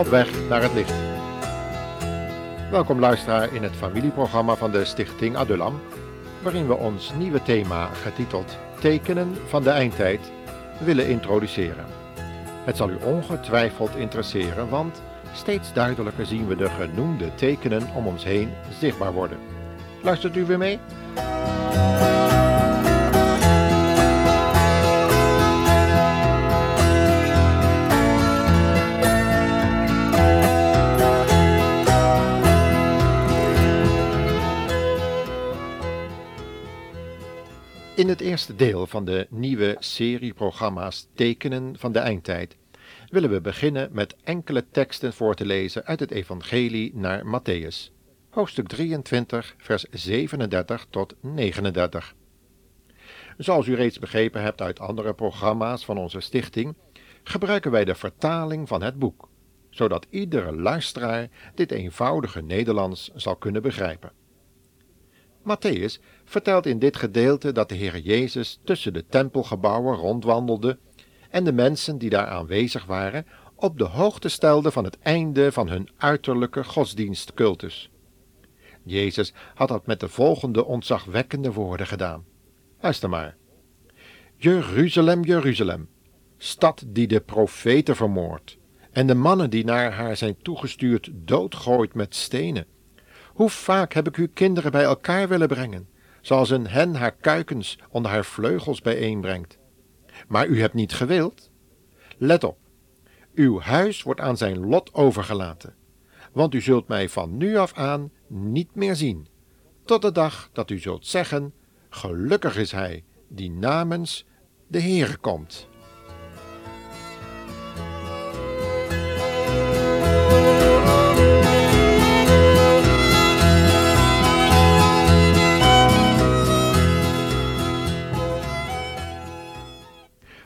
op weg naar het licht. Welkom luisteraar in het familieprogramma van de Stichting Adulam, waarin we ons nieuwe thema getiteld Tekenen van de Eindtijd willen introduceren. Het zal u ongetwijfeld interesseren, want steeds duidelijker zien we de genoemde tekenen om ons heen zichtbaar worden. Luistert u weer mee? In het eerste deel van de nieuwe serie programma's Tekenen van de Eindtijd willen we beginnen met enkele teksten voor te lezen uit het Evangelie naar Matthäus, hoofdstuk 23, vers 37 tot 39. Zoals u reeds begrepen hebt uit andere programma's van onze stichting, gebruiken wij de vertaling van het boek, zodat iedere luisteraar dit eenvoudige Nederlands zal kunnen begrijpen. Matthäus vertelt in dit gedeelte dat de Heer Jezus tussen de tempelgebouwen rondwandelde en de mensen die daar aanwezig waren op de hoogte stelde van het einde van hun uiterlijke godsdienstcultus. Jezus had dat met de volgende ontzagwekkende woorden gedaan. Luister maar. Jeruzalem, Jeruzalem, stad die de profeten vermoordt en de mannen die naar haar zijn toegestuurd doodgooit met stenen. Hoe vaak heb ik uw kinderen bij elkaar willen brengen, zoals een hen haar kuikens onder haar vleugels bijeenbrengt. Maar u hebt niet gewild. Let op, uw huis wordt aan zijn lot overgelaten, want u zult mij van nu af aan niet meer zien, tot de dag dat u zult zeggen, gelukkig is hij die namens de Heere komt.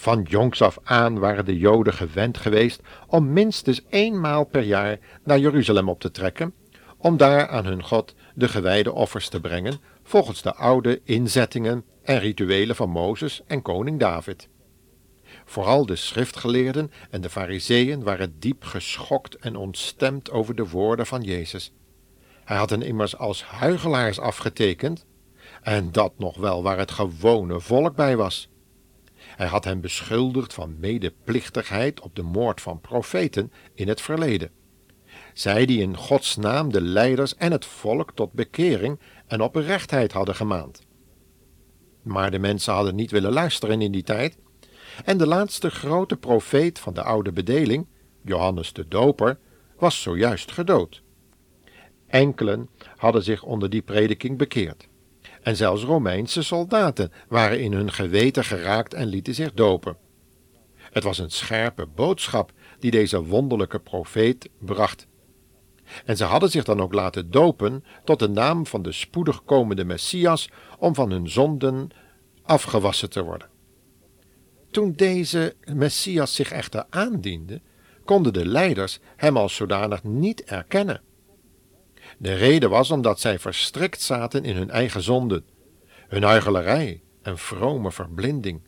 Van jongs af aan waren de Joden gewend geweest om minstens eenmaal per jaar naar Jeruzalem op te trekken, om daar aan hun God de gewijde offers te brengen, volgens de oude inzettingen en rituelen van Mozes en koning David. Vooral de schriftgeleerden en de fariseeën waren diep geschokt en ontstemd over de woorden van Jezus. Hij had hen immers als huigelaars afgetekend, en dat nog wel waar het gewone volk bij was. Hij had hen beschuldigd van medeplichtigheid op de moord van profeten in het verleden. Zij die in Gods naam de leiders en het volk tot bekering en oprechtheid hadden gemaand. Maar de mensen hadden niet willen luisteren in die tijd, en de laatste grote profeet van de oude bedeling, Johannes de Doper, was zojuist gedood. Enkelen hadden zich onder die prediking bekeerd en zelfs Romeinse soldaten waren in hun geweten geraakt en lieten zich dopen. Het was een scherpe boodschap die deze wonderlijke profeet bracht. En ze hadden zich dan ook laten dopen tot de naam van de spoedig komende Messias om van hun zonden afgewassen te worden. Toen deze Messias zich echter aandiende, konden de leiders hem als zodanig niet erkennen. De reden was omdat zij verstrikt zaten in hun eigen zonden, hun huichelarij en vrome verblinding,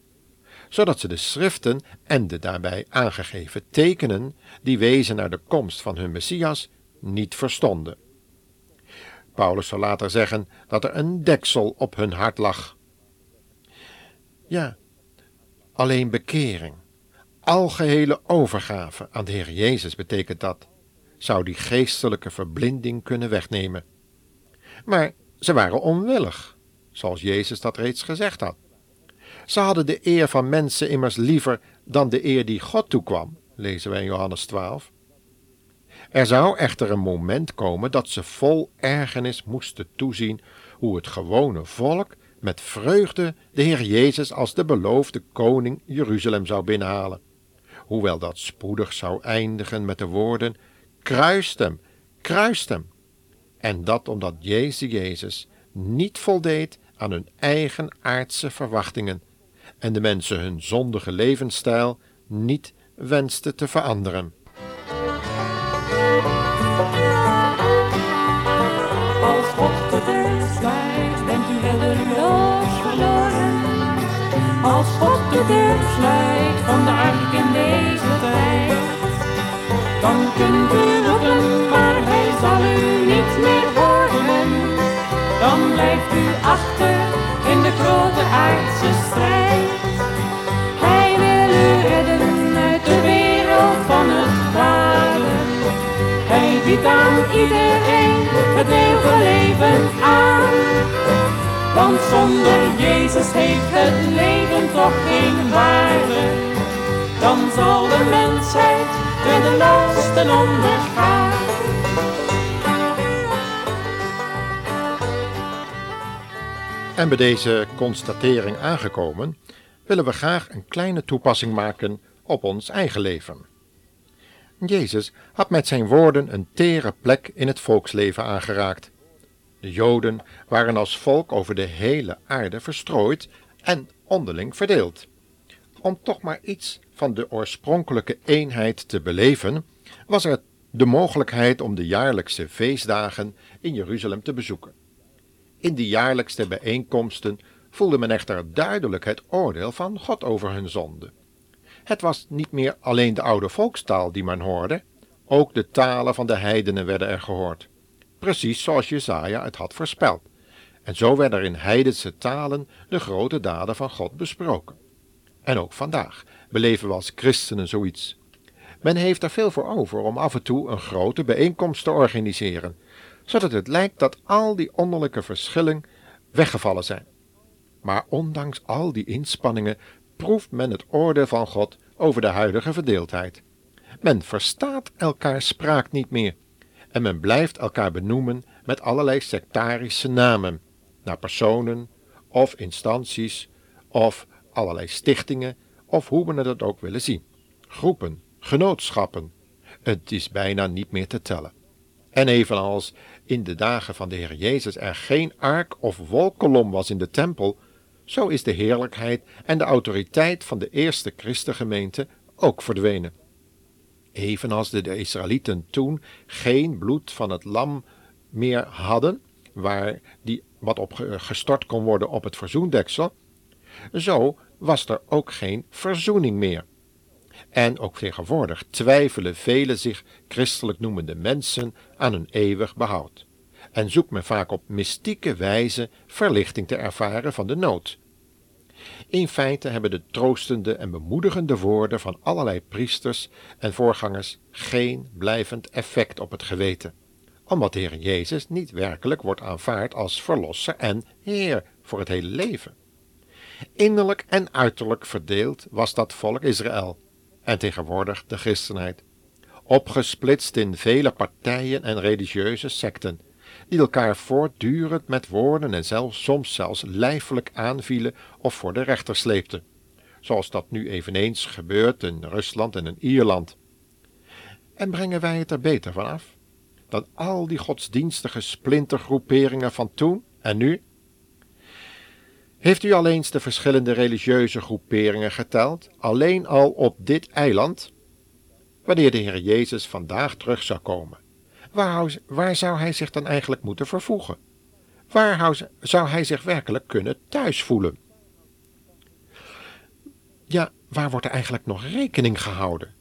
zodat ze de schriften en de daarbij aangegeven tekenen, die wezen naar de komst van hun Messias, niet verstonden. Paulus zal later zeggen dat er een deksel op hun hart lag. Ja, alleen bekering, algehele overgave aan de Heer Jezus betekent dat zou die geestelijke verblinding kunnen wegnemen. Maar ze waren onwillig, zoals Jezus dat reeds gezegd had. Ze hadden de eer van mensen immers liever dan de eer die God toekwam, lezen wij in Johannes 12. Er zou echter een moment komen dat ze vol ergernis moesten toezien hoe het gewone volk met vreugde de Heer Jezus als de beloofde koning Jeruzalem zou binnenhalen, hoewel dat spoedig zou eindigen met de woorden Kruist hem, kruist hem. En dat omdat Jezus Jezus niet voldeed aan hun eigen aardse verwachtingen en de mensen hun zondige levensstijl niet wenste te veranderen. Als God de deur sluit, bent u reddeloos verloren. Als God de deur sluit van de tijd Dan kunt u roepen, maar hij zal u niet meer horen. Dan blijft u achter in de grote aardse strijd. Hij wil u redden uit de wereld van het kwade. Hij biedt aan iedereen het eeuwige leven aan. Want zonder Jezus heeft het leven toch geen waarde. Dan zal de mensheid reddeloos ten onder gaan. En bij deze constatering aangekomen, willen we graag een kleine toepassing maken op ons eigen leven. Jezus had met zijn woorden een tere plek in het volksleven aangeraakt. De Joden waren als volk over de hele aarde verstrooid en onderling verdeeld. Om toch maar iets van de oorspronkelijke eenheid te beleven, was er de mogelijkheid om de jaarlijkse feestdagen in Jeruzalem te bezoeken. In die jaarlijkste bijeenkomsten voelde men echter duidelijk het oordeel van God over hun zonde. Het was niet meer alleen de oude volkstaal die men hoorde, ook de talen van de heidenen werden er gehoord, precies zoals Jesaja het had voorspeld. En zo werden er in heidense talen de grote daden van God besproken. En ook vandaag beleven we als christenen zoiets. Men heeft er veel voor over om af en toe een grote bijeenkomst te organiseren, zodat het lijkt dat al die onderlijke verschillen weggevallen zijn. Maar ondanks al die inspanningen proeft men het oordeel van God over de huidige verdeeldheid. Men verstaat elkaar spraak niet meer en men blijft elkaar benoemen met allerlei sectarische namen, naar personen of instanties of allerlei stichtingen of hoe men het ook willen zien. Groepen, genootschappen. Het is bijna niet meer te tellen. En evenals in de dagen van de Heer Jezus er geen ark of wolkolom was in de tempel, zo is de heerlijkheid en de autoriteit van de eerste Christengemeente ook verdwenen. Evenals de Israëlieten toen geen bloed van het lam meer hadden, waar die wat op gestort kon worden op het verzoendeksel, zo was er ook geen verzoening meer. En ook tegenwoordig twijfelen vele zich christelijk noemende mensen aan hun eeuwig behoud. En zoekt men vaak op mystieke wijze verlichting te ervaren van de nood. In feite hebben de troostende en bemoedigende woorden van allerlei priesters en voorgangers geen blijvend effect op het geweten, omdat de Heer Jezus niet werkelijk wordt aanvaard als Verlosser en Heer voor het hele leven. Innerlijk en uiterlijk verdeeld was dat volk Israël en tegenwoordig de christenheid, opgesplitst in vele partijen en religieuze secten, die elkaar voortdurend met woorden en zelfs soms zelfs lijfelijk aanvielen of voor de rechter sleepten, zoals dat nu eveneens gebeurt in Rusland en in Ierland. En brengen wij het er beter van af dan al die godsdienstige splintergroeperingen van toen en nu? Heeft u al eens de verschillende religieuze groeperingen geteld, alleen al op dit eiland? Wanneer de Heer Jezus vandaag terug zou komen, waar, waar zou hij zich dan eigenlijk moeten vervoegen? Waar zou hij zich werkelijk kunnen thuis voelen? Ja, waar wordt er eigenlijk nog rekening gehouden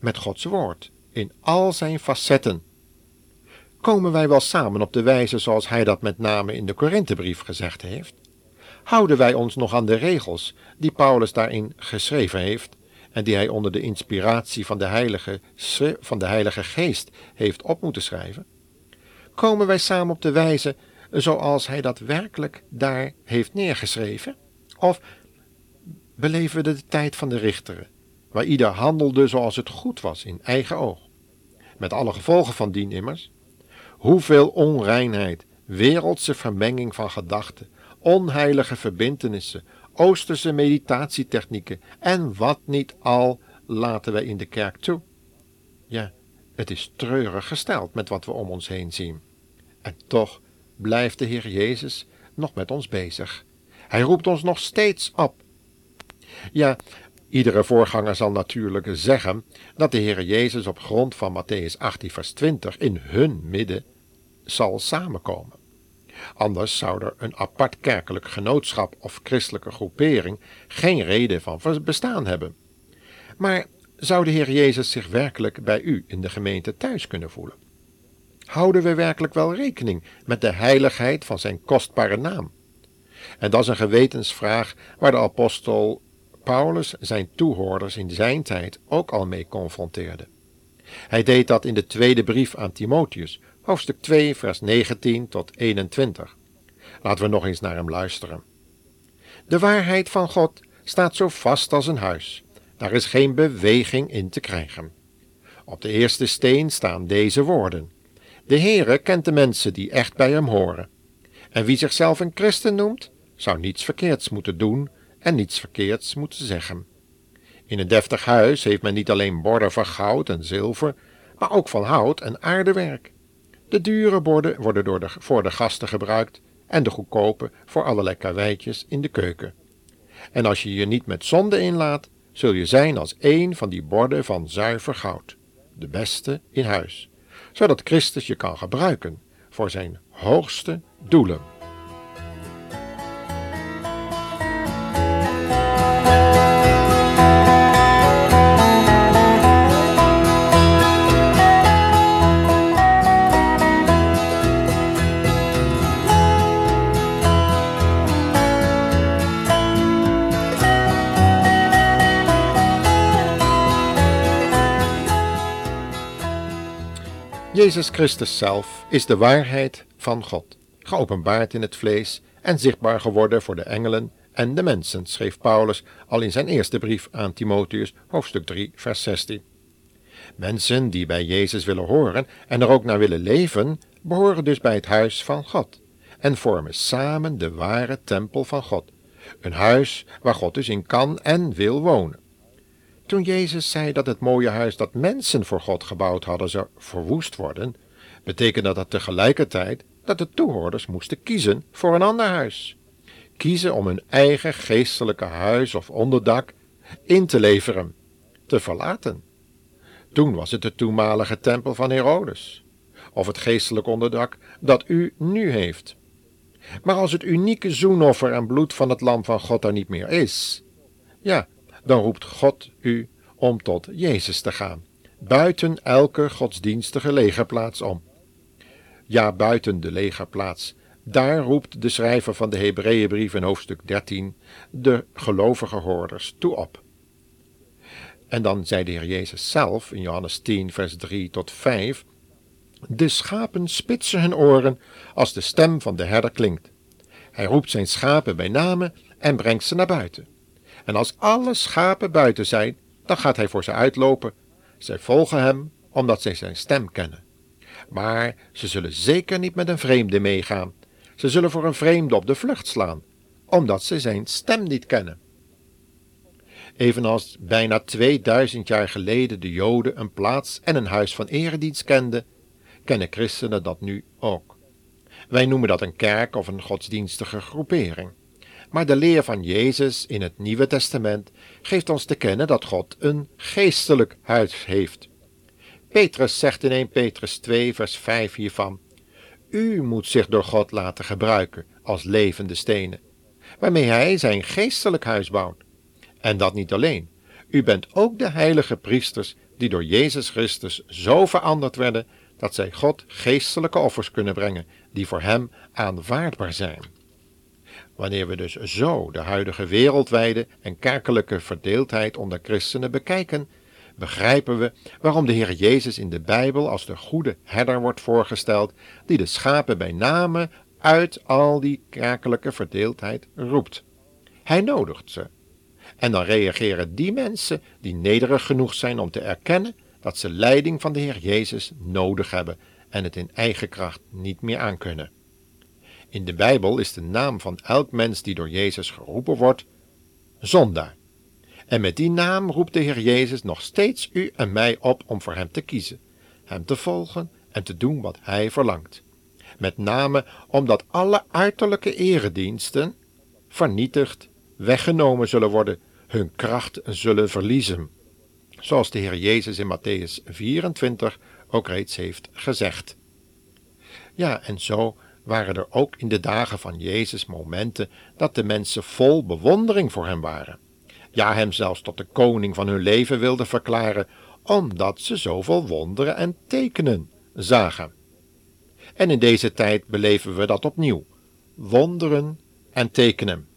met Gods woord in al zijn facetten? Komen wij wel samen op de wijze zoals hij dat met name in de Korinthebrief gezegd heeft? Houden wij ons nog aan de regels die Paulus daarin geschreven heeft en die hij onder de inspiratie van de Heilige, van de Heilige Geest heeft op moeten schrijven? Komen wij samen op de wijze zoals hij dat werkelijk daar heeft neergeschreven? Of beleven we de tijd van de richteren, waar ieder handelde zoals het goed was in eigen oog? Met alle gevolgen van dien immers. Hoeveel onreinheid, wereldse vermenging van gedachten, onheilige verbintenissen, oosterse meditatietechnieken en wat niet al laten wij in de kerk toe. Ja, het is treurig gesteld met wat we om ons heen zien. En toch blijft de Heer Jezus nog met ons bezig. Hij roept ons nog steeds op. Ja, iedere voorganger zal natuurlijk zeggen dat de Heer Jezus op grond van Matthäus 18, vers 20 in hun midden zal samenkomen. Anders zou er een apart kerkelijk genootschap of christelijke groepering geen reden van bestaan hebben. Maar zou de Heer Jezus zich werkelijk bij u in de gemeente thuis kunnen voelen? Houden we werkelijk wel rekening met de heiligheid van zijn kostbare naam? En dat is een gewetensvraag waar de apostel Paulus zijn toehoorders in zijn tijd ook al mee confronteerde. Hij deed dat in de tweede brief aan Timotheus, hoofdstuk 2, vers 19 tot 21. Laten we nog eens naar hem luisteren. De waarheid van God staat zo vast als een huis. Daar is geen beweging in te krijgen. Op de eerste steen staan deze woorden. De Heere kent de mensen die echt bij hem horen. En wie zichzelf een christen noemt, zou niets verkeerds moeten doen en niets verkeerds moeten zeggen. In een deftig huis heeft men niet alleen borden van goud en zilver, maar ook van hout en aardewerk. De dure borden worden door de, voor de gasten gebruikt en de goedkope voor allerlei karweitjes in de keuken. En als je je niet met zonde inlaat, zul je zijn als een van die borden van zuiver goud, de beste in huis, zodat Christus je kan gebruiken voor zijn hoogste doelen. Jezus Christus zelf is de waarheid van God, geopenbaard in het vlees en zichtbaar geworden voor de engelen en de mensen, schreef Paulus al in zijn eerste brief aan Timotheus, hoofdstuk 3, vers 16. Mensen die bij Jezus willen horen en er ook naar willen leven, behoren dus bij het huis van God en vormen samen de ware tempel van God, een huis waar God dus in kan en wil wonen. Toen Jezus zei dat het mooie huis dat mensen voor God gebouwd hadden zou verwoest worden, betekende dat tegelijkertijd dat de toehoorders moesten kiezen voor een ander huis. Kiezen om hun eigen geestelijke huis of onderdak in te leveren, te verlaten. Toen was het de toenmalige tempel van Herodes, of het geestelijk onderdak dat u nu heeft. Maar als het unieke zoenoffer en bloed van het lam van God er niet meer is, ja, dan roept God u om tot Jezus te gaan, buiten elke godsdienstige legerplaats om. Ja, buiten de legerplaats, daar roept de schrijver van de Hebreeënbrief in hoofdstuk 13 de gelovige hoorders toe op. En dan zei de Heer Jezus zelf in Johannes 10, vers 3 tot 5: De schapen spitsen hun oren als de stem van de herder klinkt. Hij roept zijn schapen bij name en brengt ze naar buiten. En als alle schapen buiten zijn, dan gaat hij voor ze uitlopen. Zij volgen hem, omdat zij zijn stem kennen. Maar ze zullen zeker niet met een vreemde meegaan. Ze zullen voor een vreemde op de vlucht slaan, omdat ze zijn stem niet kennen. Evenals bijna 2000 jaar geleden de Joden een plaats en een huis van eredienst kenden, kennen christenen dat nu ook. Wij noemen dat een kerk of een godsdienstige groepering. Maar de leer van Jezus in het Nieuwe Testament geeft ons te kennen dat God een geestelijk huis heeft. Petrus zegt in 1 Petrus 2, vers 5 hiervan: U moet zich door God laten gebruiken als levende stenen, waarmee Hij zijn geestelijk huis bouwt. En dat niet alleen. U bent ook de heilige priesters die door Jezus Christus zo veranderd werden dat zij God geestelijke offers kunnen brengen, die voor Hem aanvaardbaar zijn. Wanneer we dus zo de huidige wereldwijde en kerkelijke verdeeldheid onder christenen bekijken, begrijpen we waarom de Heer Jezus in de Bijbel als de goede herder wordt voorgesteld, die de schapen bij name uit al die kerkelijke verdeeldheid roept. Hij nodigt ze. En dan reageren die mensen die nederig genoeg zijn om te erkennen dat ze leiding van de Heer Jezus nodig hebben en het in eigen kracht niet meer aankunnen. In de Bijbel is de naam van elk mens die door Jezus geroepen wordt, zondaar. En met die naam roept de Heer Jezus nog steeds u en mij op om voor Hem te kiezen, Hem te volgen en te doen wat Hij verlangt. Met name omdat alle uiterlijke erediensten vernietigd, weggenomen zullen worden, hun kracht zullen verliezen. Zoals de Heer Jezus in Matthäus 24 ook reeds heeft gezegd. Ja, en zo waren er ook in de dagen van Jezus momenten dat de mensen vol bewondering voor hem waren. ja hem zelfs tot de koning van hun leven wilden verklaren, omdat ze zoveel wonderen en tekenen zagen. En in deze tijd beleven we dat opnieuw: wonderen en tekenen.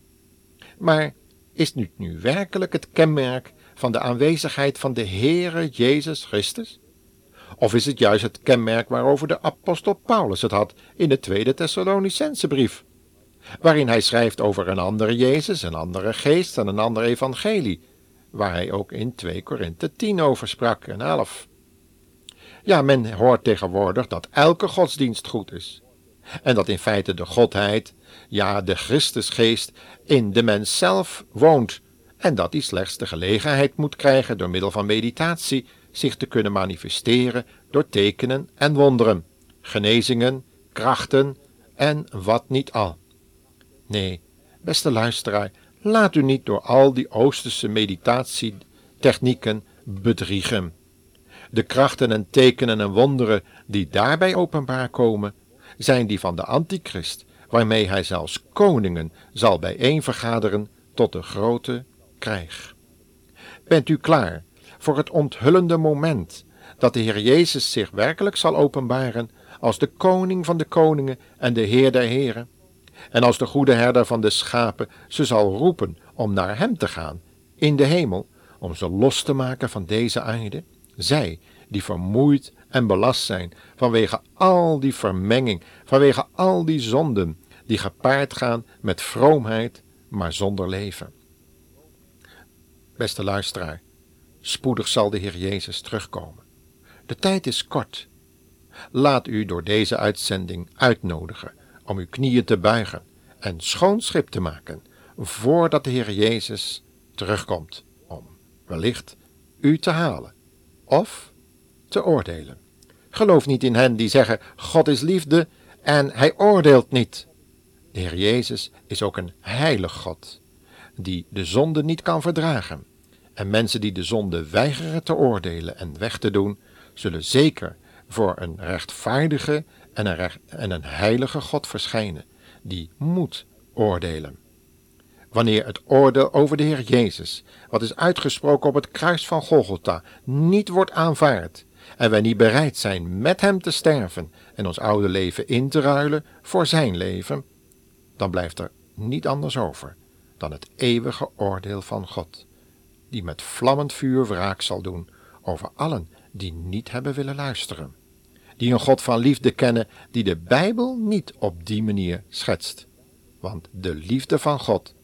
Maar is nu nu werkelijk het kenmerk van de aanwezigheid van de Heere Jezus Christus? Of is het juist het kenmerk waarover de apostel Paulus het had in de tweede Thessalonicense brief, waarin hij schrijft over een andere Jezus, een andere geest en een ander evangelie, waar hij ook in 2 Korinthe 10 over sprak en 11. Ja, men hoort tegenwoordig dat elke godsdienst goed is. En dat in feite de Godheid, ja, de Christusgeest, in de mens zelf woont. En dat die slechts de gelegenheid moet krijgen door middel van meditatie zich te kunnen manifesteren door tekenen en wonderen, genezingen, krachten en wat niet al. Nee, beste luisteraar, laat u niet door al die Oosterse meditatietechnieken bedriegen. De krachten en tekenen en wonderen die daarbij openbaar komen, zijn die van de antichrist, waarmee hij zelfs koningen zal bijeenvergaderen tot de grote krijg. Bent u klaar voor het onthullende moment dat de Heer Jezus zich werkelijk zal openbaren als de koning van de koningen en de Heer der heren? En als de goede herder van de schapen ze zal roepen om naar hem te gaan in de hemel, om ze los te maken van deze aarde? Zij die vermoeid en belast zijn vanwege al die vermenging, vanwege al die zonden die gepaard gaan met vroomheid, maar zonder leven. Beste luisteraar, spoedig zal de Heer Jezus terugkomen. De tijd is kort. Laat u door deze uitzending uitnodigen om uw knieën te buigen en schoon schip te maken voordat de Heer Jezus terugkomt om wellicht u te halen of te oordelen. Geloof niet in hen die zeggen: God is liefde en hij oordeelt niet. De Heer Jezus is ook een heilig God, die de zonde niet kan verdragen. En mensen die de zonde weigeren te oordelen en weg te doen, zullen zeker voor een rechtvaardige en een, en een heilige God verschijnen, die moet oordelen. Wanneer het oordeel over de Heer Jezus, wat is uitgesproken op het kruis van Golgotha, niet wordt aanvaard, en wij niet bereid zijn met Hem te sterven en ons oude leven in te ruilen voor Zijn leven, dan blijft er niet anders over dan het eeuwige oordeel van God, die met vlammend vuur wraak zal doen over allen die niet hebben willen luisteren, die een God van liefde kennen die de Bijbel niet op die manier schetst. Want de liefde van God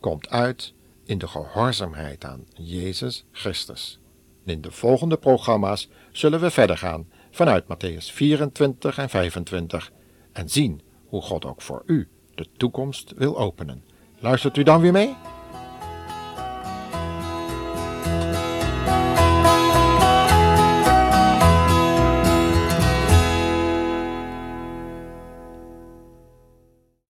komt uit in de gehoorzaamheid aan Jezus Christus. In de volgende programma's zullen we verder gaan vanuit Matthäus 24 en 25 en zien hoe God ook voor u de toekomst wil openen. Luistert u dan weer mee?